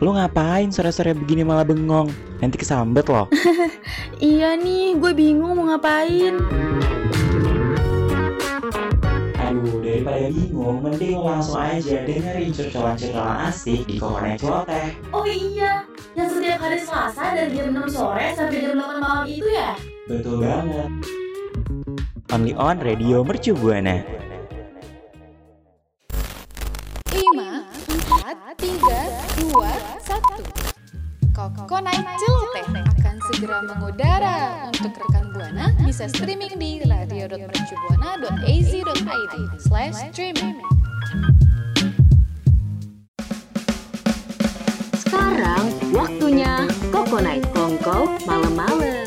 Lu ngapain sore-sore begini malah bengong? Nanti kesambet loh. iya nih, gue bingung mau ngapain. Aduh, daripada bingung, mending lo langsung aja dengerin curcolan-curcolan asik di Kokonet Celoteh. Oh iya, yang setiap hari Selasa dari jam 6 sore sampai jam 8 malam itu ya? Betul banget. Only on Radio Mercu Buana. Mengudara Untuk rekan Buana bisa streaming di radio.mercubuana.az.id slash streaming. Sekarang waktunya Kokonai Kongko malam-malam.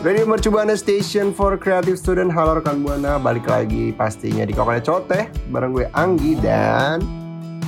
Radio Mercubuana Station for Creative Student. Halo rekan Buana Balik lagi pastinya di Kokonet Coteh Bareng gue Anggi dan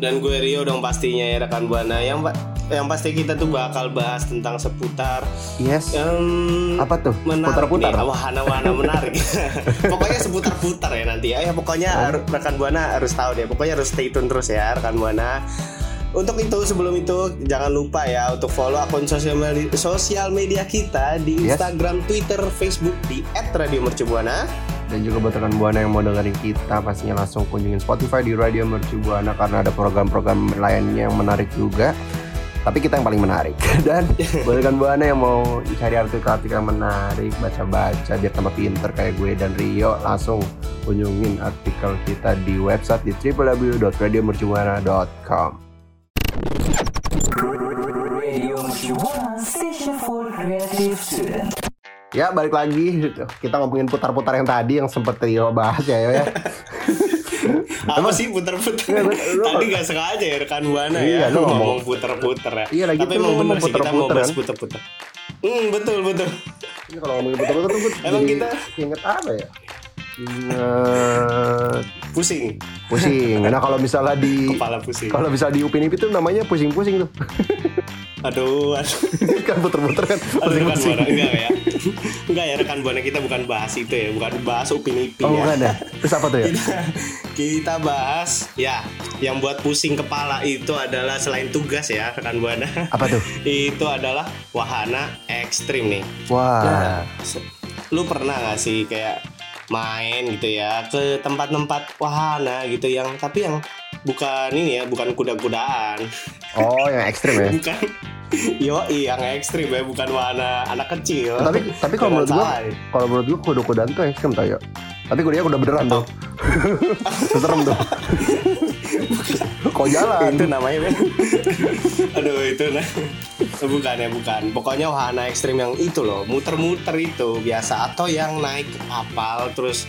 dan gue Rio dong pastinya ya rekan buana. Yang yang pasti kita tuh bakal bahas tentang seputar yes. um, apa tuh? putar-putar. wahana-wahana menarik. Pokoknya seputar-putar ya nanti ya, ya pokoknya oh. rekan buana harus tahu deh. Pokoknya harus stay tune terus ya rekan buana. Untuk itu sebelum itu jangan lupa ya untuk follow akun sosial media, sosial media kita di yes. Instagram, Twitter, Facebook di @radiomercubuana. Dan juga buat rekan buana yang mau dengerin kita pastinya langsung kunjungin Spotify di Radio Mercu Buana karena ada program-program lainnya yang menarik juga tapi kita yang paling menarik. Dan buat rekan buana yang mau cari artikel-artikel yang menarik baca-baca biar tambah pinter kayak gue dan Rio langsung kunjungin artikel kita di website di www.radiomercubuana.com Radio Mercubuana Station for Creative Student. Ya balik lagi. Kita ngomongin putar-putar yang tadi yang sempet Rio bahas ya ya. Apa sih putar-putar? Tadi gak sengaja ya rekan buana iya, ya. Iya, ngomong putar-putar ya. Iya lagi Tapi emang bener sih kita mau bahas putar-putar. Hmm betul betul. Ini kalau ngomongin putar-putar tuh emang kita inget apa ya? Ingat pusing. Pusing. Nah kalau misalnya di kepala pusing. Kalau misalnya di Upin Ipin tuh namanya pusing-pusing tuh. Aduh, aduh. kan puter-puter kan. Aduh, rekan buana enggak ya. Enggak ya rekan buana kita bukan bahas itu ya, bukan bahas upin ipin oh, ya. bukan ya. Terus apa tuh ya? Kita, kita bahas ya yang buat pusing kepala itu adalah selain tugas ya rekan buana. Apa tuh? itu adalah wahana ekstrim nih. Wah. Nah, lu pernah gak sih kayak main gitu ya ke tempat-tempat wahana gitu yang tapi yang bukan ini ya bukan kuda-kudaan oh yang ekstrim ya bukan Yo, yang ekstrim ya, bukan warna anak kecil. Tapi tapi kalau menurut gua, kalau menurut gua kuda-kudaan tuh ekstrim tau ya. Tapi kudanya kuda beneran tuh. Serem tuh. Kok jalan? Itu namanya kan. Aduh itu nah. Bukan ya bukan. Pokoknya wahana ekstrim yang itu loh, muter-muter itu biasa atau yang naik kapal terus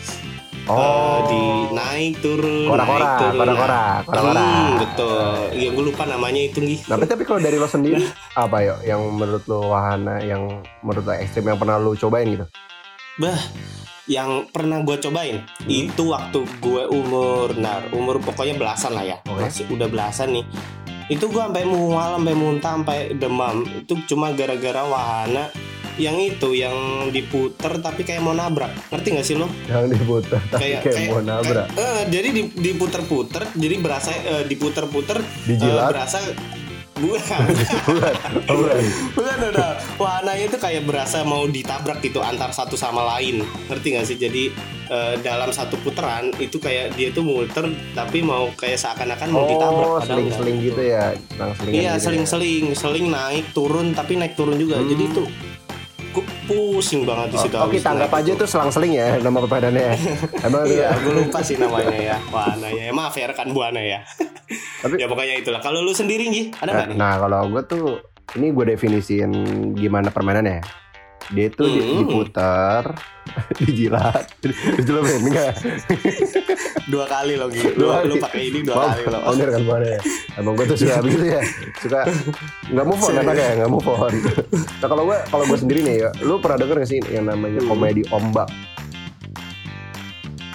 Oh, uh, di naik turun, kora-kora, naik turun. Kora-kora, kora-kora. Hmm, betul. Ya gue lupa namanya itu nih. Tapi tapi kalau dari lo sendiri apa ya yang menurut lo wahana yang menurut lo ekstrim yang pernah lo cobain gitu? Bah, yang pernah gue cobain hmm. itu waktu gue umur, nah umur pokoknya belasan lah ya, okay. masih udah belasan nih. Itu gue sampai mual, sampai muntah, sampai demam. Itu cuma gara-gara wahana yang itu yang diputer tapi kayak mau nabrak. Ngerti gak sih lo? Yang diputer tapi kayak, kayak, mau nabrak. kayak, uh, jadi diputer-puter jadi berasa uh, diputer-puter dijilat. uh, berasa bukan bukan bukan udah warnanya itu kayak berasa mau ditabrak gitu antar satu sama lain. Ngerti gak sih? Jadi uh, dalam satu putaran itu kayak dia tuh muter tapi mau kayak seakan-akan mau oh, ditabrak oh seling-seling gitu ya? Iya gitu seling-seling. Ya. seling naik turun tapi naik turun juga. Hmm. jadi itu gue pusing banget di situ. Oh, kita anggap aja itu selang-seling ya nama perpadannya ya. Emang iya, gue lupa sih namanya ya. Wah, nanya. Maaf ya rekan buana ya. Tapi ya pokoknya itulah. Kalau lu sendiri nih, ada nggak nah, nih? Nah, kalau gue tuh ini gue definisiin gimana permainannya ya dia tuh hmm. diputar dijilat. Dijilat enggak dua kali loh gitu lu, lu pakai ini dua kali loh oh kan ya? Emang gue tuh suka begitu ya? Suka nggak move on ya nggak move on. Nah kalau gue kalau gue sendiri nih ya lu pernah denger gak sih yang namanya hmm. komedi ombak?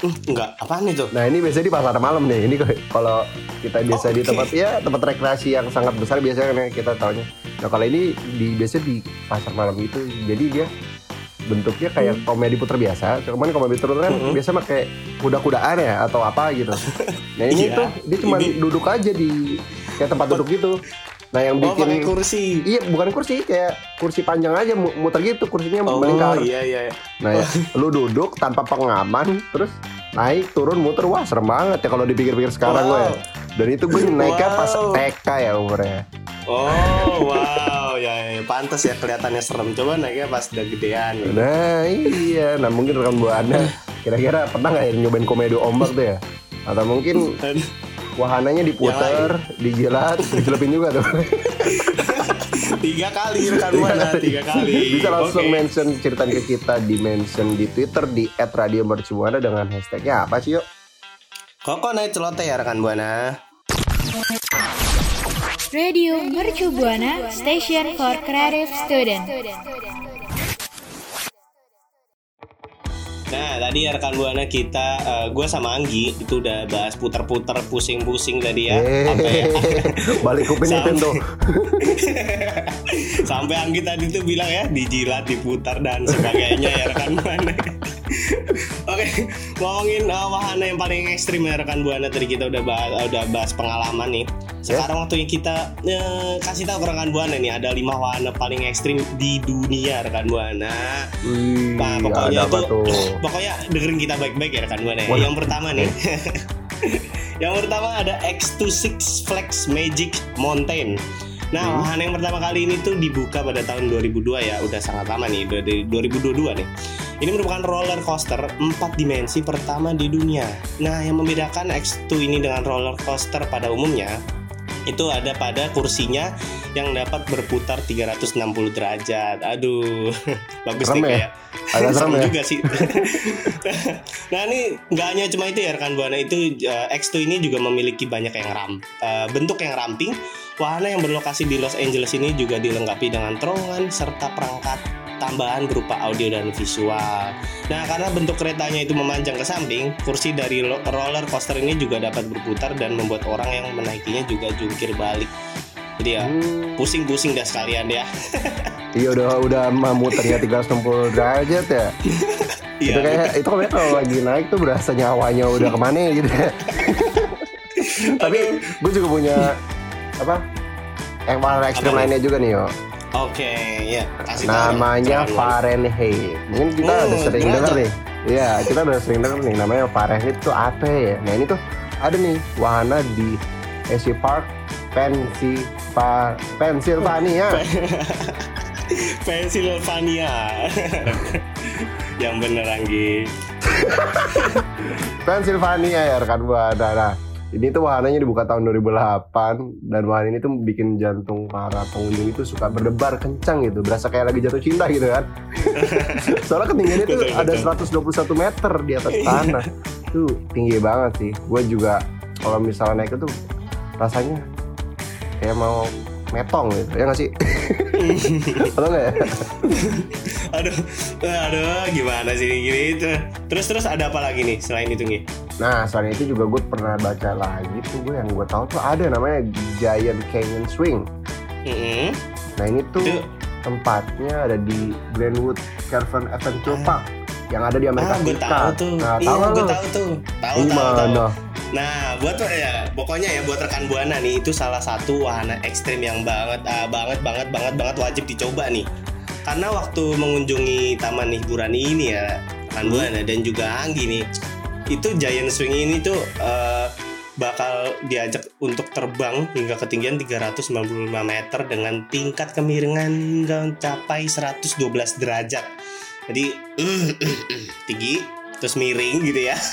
Enggak, apaan itu? Nah ini biasanya di pasar malam nih. Ini kalau kita biasa oh, di tempat ya tempat rekreasi yang sangat besar biasanya kan kita tahunya. Nah kalau ini di biasa di pasar malam itu, jadi dia bentuknya kayak hmm. komedi puter biasa. Cuman komedi puter kan hmm. biasa pakai kuda-kudaan ya atau apa gitu. Nah ini yeah, tuh dia cuma ini... duduk aja di kayak tempat duduk gitu. Nah yang Oh, bikin kursi. Iya bukan kursi kayak kursi panjang aja mu- muter gitu kursinya Oh, melingkar. iya iya. Nah ya, lu duduk tanpa pengaman terus naik turun muter wah serem banget ya kalau dipikir-pikir sekarang gue. Wow. ya. Dan itu gue naiknya pas Wow. TK ya umurnya. Oh, wow. ya, ya, pantas ya kelihatannya serem. Coba naiknya pas udah gedean. gitu. Nah iya, nah mungkin rekan buana kira-kira pernah nggak ya nyobain komedo ombak tuh ya? Atau mungkin wahananya diputer, dijilat, dijelepin juga tuh. tiga kali rekan buana, tiga kali. Bisa langsung Oke. mention ceritain ke kita di mention di Twitter di @radiomercubuana dengan hashtagnya apa sih yuk? Koko naik celoteh ya rekan buana. Radio Mercu Buana Station for Creative Student. Nah tadi ya rekan buana kita, gue sama Anggi itu udah bahas puter-puter, pusing-pusing tadi ya. Sampai, Balik kuping itu tuh. sampai Anggi tadi tuh bilang ya dijilat, diputar dan sebagainya ya rekan buana. Oke, ngomongin uh, wahana yang paling ekstrim ya rekan buana tadi kita udah bahas, udah bahas pengalaman nih. Sekarang waktunya kita eh, kasih tahu ke rekan buana nih ada lima wahana paling ekstrim di dunia rekan buana. Wih, Nah, pokoknya itu tuh? pokoknya dengerin kita baik-baik ya rekan buana. ya. Yang pertama nih. yang pertama ada X26 Flex Magic Mountain. Nah, Hmm. wahana yang pertama kali ini tuh dibuka pada tahun 2002 ya, udah sangat lama nih, udah dari 2022 nih. Ini merupakan roller coaster 4 dimensi pertama di dunia. Nah, yang membedakan X2 ini dengan roller coaster pada umumnya itu ada pada kursinya yang dapat berputar 360 derajat. Aduh, bagus Serem nih ya? kayak. Agak serem ya? juga sih. nah ini nggak hanya cuma itu ya rekan buana itu eh, X2 ini juga memiliki banyak yang ram eh, bentuk yang ramping. Wahana yang berlokasi di Los Angeles ini juga dilengkapi dengan terowongan serta perangkat tambahan berupa audio dan visual. Nah, karena bentuk keretanya itu memanjang ke samping, kursi dari roller coaster ini juga dapat berputar dan membuat orang yang menaikinya juga jungkir balik. Jadi ya, Hmm, pusing-pusing dah sekalian ya. iya udah udah mah muternya 360 derajat ya. Iya. itu kayak itu kayak kalau lagi naik tuh berasa nyawanya udah ke mana gitu ya. Tapi gue juga punya apa? Yang paling ekstrim lainnya juga nih yo. Oke, ya. Kasih tahu dong, Namanya. Fahrenheit. Mungkin kita Hmm, udah sering tuh? nih. Iya, kita udah sering denger nih. Namanya Fahrenheit itu apa ya? Nah ini tuh ada nih wahana di SC Park, Pennsylvania. Pennsylvania. Pennsylvania. yang bener Anggi. Pennsylvania ya rekan buana. Nah, ini tuh wahananya dibuka tahun 2008 dan wahana ini tuh bikin jantung para pengunjung itu suka berdebar kencang gitu, berasa kayak lagi jatuh cinta gitu kan. Soalnya ketinggiannya tuh ada betul. 121 meter di atas tanah. Tuh tinggi banget sih. Gue juga kalau misalnya naik itu rasanya kayak mau metong gitu. Ya nggak sih? Atau nggak ya? Aduh, aduh, gimana sih ini gini itu. Terus terus ada apa lagi nih selain itu Ngi? Nah, selain itu juga gue pernah baca lagi tuh gue yang gue tahu tuh ada namanya Giant Canyon Swing. Mm-mm. Nah ini tuh Itu tempatnya ada di Glenwood Caravan Adventure Park yang ada di Amerika ah, gue Serikat. tahu tuh. Nah, iya, tahu gue tahu tuh. Tahu tahu tahu. Gimana? Nah, buat ya, pokoknya ya buat rekan buana nih itu salah satu wahana ekstrim yang banget ah, banget banget banget banget wajib dicoba nih. Karena waktu mengunjungi taman hiburan ini ya, rekan Hmm. buana dan juga Anggi nih, itu Giant Swing ini tuh eh, bakal diajak untuk terbang hingga ketinggian 395 meter dengan tingkat kemiringan hingga mencapai 112 derajat. Jadi tinggi terus miring gitu ya.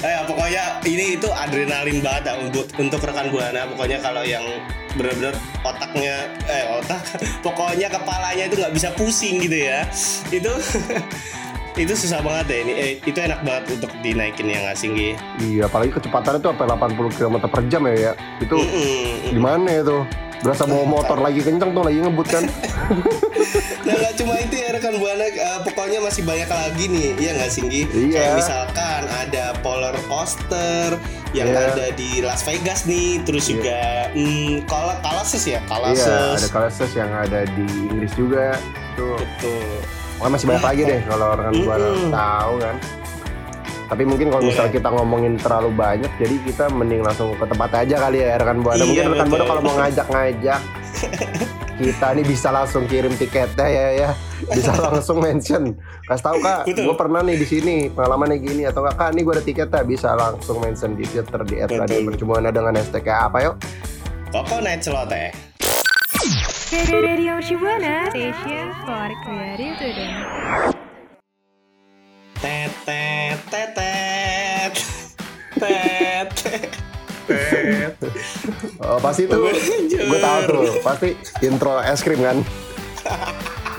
Eh pokoknya ini itu adrenalin banget ah, untuk untuk rekan buana. Pokoknya kalau yang benar-benar otaknya eh otak pokoknya kepalanya itu nggak bisa pusing gitu ya. Itu itu susah banget ya ini. Eh, itu enak banget untuk dinaikin yang asing gitu. Iya, apalagi kecepatannya tuh sampai 80 km per jam ya, ya. Itu Mm-mm. gimana ya tuh? Berasa bawa motor lagi kenceng tuh, lagi ngebut kan? Nah nggak cuma itu ya rekan buana, eh, pokoknya masih banyak lagi nih, iya nggak Singgi? Iya. Kayak misalkan ada polar coaster yang Iya. ada di Las Vegas nih, terus Iya. juga hmm, Kal Kalasus ya, iya, Kalasus. ada Kalases yang ada di Inggris juga. Tuh, Betul. Pokoknya masih banyak lagi deh kalau rekan buana Mm-mm. tahu kan. Tapi mungkin kalau misalnya kita ngomongin terlalu banyak, jadi kita mending langsung ke tempatnya aja kali ya rekan buana. Iya, mungkin rekan buana kalau mau ngajak-ngajak kita nih bisa langsung kirim tiketnya ya ya. Bisa langsung mention. Kasih tahu kak, gue pernah nih di sini pengalamannya gini atau enggak kak, nih gue ada tiketnya bisa langsung mention di Twitter di. @radio Mercubuana dengan hashtag apa yuk? Coconut celoteh. Radio Shibuana Station for Creative Student. Tet tet tet tet. Tet tet. Tet. Oh, pasti itu gue tahu tuh pasti intro es krim kan.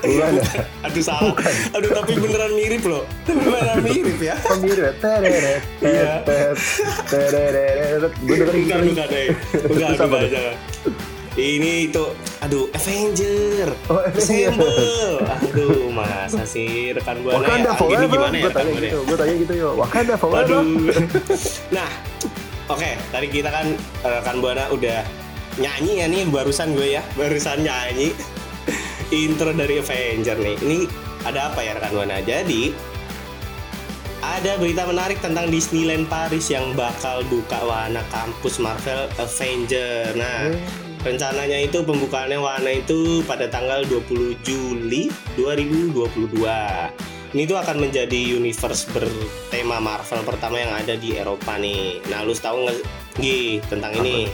Bukan ya? Aduh salah. Aduh tapi beneran mirip loh. Beneran mirip ya. Pembira tereret Iya. tet tereret. Gue dengerin Bukan bukan. Bukan bukan jangan. Ini itu aduh Avenger. Oh, Avenger. Assemble. Aduh masa sih rekan buana Wakanda ya. Gini forever. gimana ya Gue tanya gitu, gue tanya gitu yo. Wakanda forever. nah, oke. Tadi kita kan eh, rekan buana udah nyanyi ya nih barusan gue ya, barusan nyanyi intro dari Avenger nih. Ini ada apa ya rekan buana? Jadi ada berita menarik tentang Disneyland Paris yang bakal buka wahana kampus Marvel Avenger. Nah, rencananya itu pembukaannya wahana itu pada tanggal 20 Juli 2022. Ini tuh akan menjadi universe bertema Marvel pertama yang ada di Eropa nih. Nah, lu tahu nggak Gi tentang ini?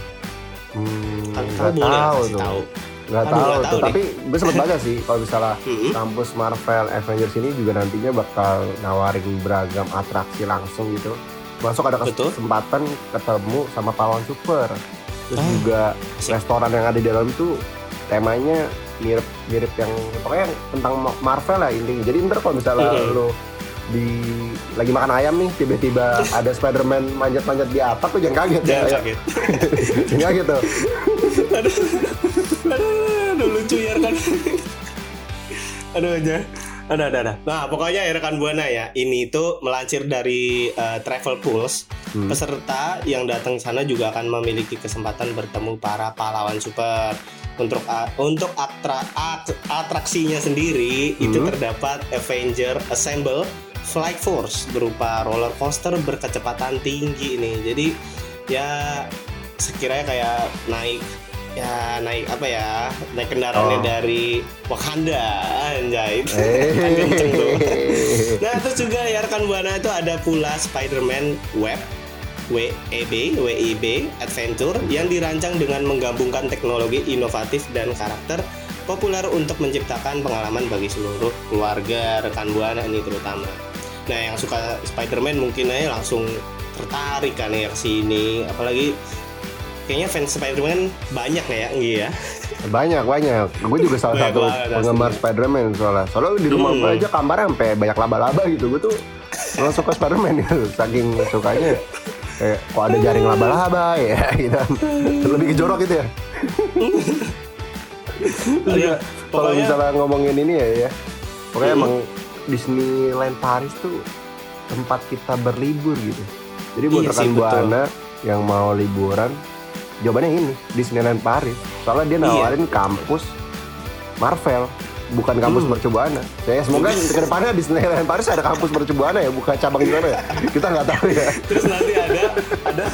Hmm, Kan nggak kamu boleh tahu kasih tuh. tahu. Nggak Aduh, tahu nggak tuh. tahu Tapi gue sempet baca sih kalau misalnya kampus Marvel Avengers ini juga nantinya bakal nawarin beragam atraksi langsung gitu. Masuk ada Betul. kesempatan ketemu sama pahlawan super. Terus Ah, juga asik. restoran yang ada di dalam tuh temanya mirip mirip yang pokoknya tentang Ma- Marvel lah intinya. Jadi ntar kalau misalnya Mm-mm. lo di lagi makan ayam nih tiba-tiba ada Spider-Man manjat-manjat di atap tuh jangan kaget ya. Jangan Ayo. sakit. jangan kaget tuh. aduh, aduh, aduh lucu ya rekan. aduh aja. Ada, ada, ada. Nah, pokoknya ya rekan buana ya, ini tuh melansir dari eh, Travel Pulse. Hmm. Peserta yang datang sana juga akan memiliki kesempatan bertemu para pahlawan super. Untuk a- untuk atra, at- atraksinya sendiri itu Hmm. terdapat Avenger Assemble Flight Force berupa roller coaster berkecepatan tinggi ini. Jadi ya sekiranya kayak naik ya naik apa ya naik kendaraannya Oh. dari Wakanda anjay Eh. Kan kenceng tuh. Nah terus juga ya rekan buana itu ada pula Spider-Man Web WEB WIB Adventure yang dirancang dengan menggabungkan teknologi inovatif dan karakter populer untuk menciptakan pengalaman bagi seluruh keluarga rekan buana ini terutama. Nah yang suka Spider-Man mungkin aja langsung tertarik kan ya ke sini apalagi kayaknya fans Spider-Man banyak ya iya Banyak banyak. Gue juga salah Banyak satu banget penggemar. Spider-Man soalnya. Soalnya di rumah Hmm. gue aja kamarnya sampai banyak laba-laba gitu. Gue tuh lo suka Spider-Man gitu. Saking sukanya kayak kok ada jaring laba-laba ya gitu. Lebih ke jorok gitu ya. Terus juga Iya, kalau misalnya ngomongin ini ya ya. Pokoknya Hmm. emang Disneyland Paris tuh tempat kita berlibur gitu. Jadi buat Iya rekan buana yang mau liburan, jawabannya ini Disneyland Paris. Soalnya dia Iya. nawarin kampus Marvel, bukan kampus Hmm. Mercubuana. Saya semoga ke depannya Disneyland Paris ada kampus Mercubuana ya, bukan cabang di sana ya. Kita nggak tahu ya. terus nanti ada ada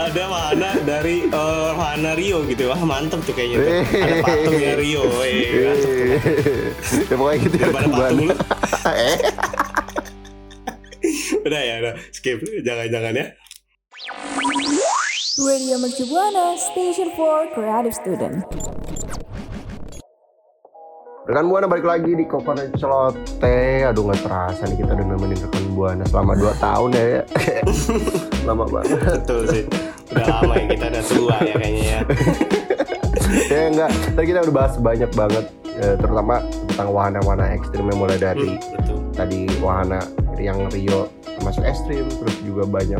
ada wahana dari eh, wahana Rio gitu wah mantep tuh kayaknya tuh. ada patungnya Rio eh, tuh. ya pokoknya gitu ya patung eh, udah ya udah skip jangan-jangan ya Radio Mercu Buana, Station for Creative Student. Rekan Buana balik lagi di Coconut Celote. Aduh gak terasa nih kita udah nemenin rekan Buana selama 2 tahun ya, ya. Lama banget. Betul sih. Udah lama ya kita udah tua ya kayaknya ya. Ya enggak, tadi kita udah bahas banyak banget eh, Terutama tentang wahana-wahana ekstrim yang mulai dari Hmm, betul. Tadi wahana yang Rio termasuk ekstrim Terus juga banyak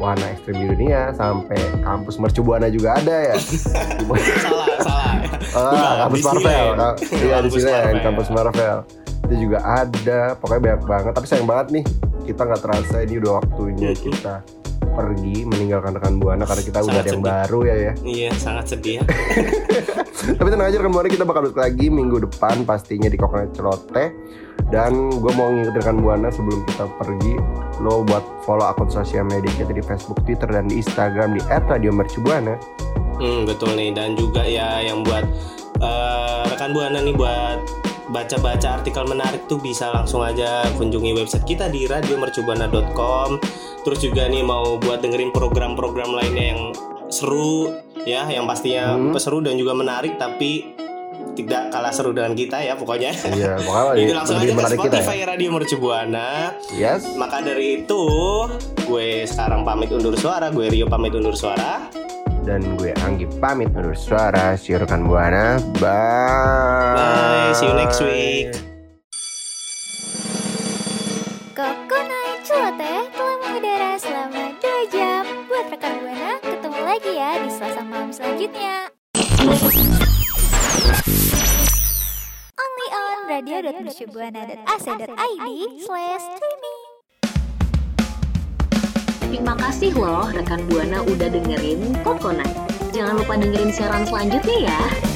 wahana ekstrim di dunia Sampai kampus Mercu Buana juga ada ya salah salah Ah, kampus. Marvel. Ka- Iya di sini Marvel. kampus Marvel. Itu juga ada, pokoknya banyak banget. Tapi sayang banget nih, kita nggak terasa ini udah waktunya Mhm. kita pergi meninggalkan rekan buana karena kita udah Sangat ada yang baru ya ya. Iya, sangat sedih ya. Tapi tenang aja rekan buana kita bakal balik lagi minggu depan pastinya di Kokonet Celoteh. Dan gue mau ngingetin rekan buana sebelum kita pergi lo buat follow akun sosial media kita di Facebook, Twitter dan di Instagram di @radiomercubuana. Hmm, betul nih dan juga ya yang buat eh, rekan buana nih buat baca-baca artikel menarik tuh bisa langsung aja kunjungi website kita di radiomercubuana.com. Terus juga nih mau buat dengerin program-program lainnya yang seru ya, yang pastinya Hmm. seru dan juga menarik tapi tidak kalah seru dengan kita ya pokoknya. Iya, pokoknya Itu langsung aja ke menarik kita Spotify ya. Radio Mercubuana. Yes. Maka dari itu, gue sekarang pamit undur suara, gue Rio pamit undur suara. Dan gue Anggi pamit undur suara. Rekan buana. Bye. You next week. Kokonai Celoteh telah mengudara selama 2 jam. Buat rekan Buana, ketemu lagi ya di Selasa malam selanjutnya. Only on radio.mercubuana.ac.id slash streaming. Terima kasih loh rekan Buana udah dengerin Kokonai. Jangan lupa dengerin siaran selanjutnya ya.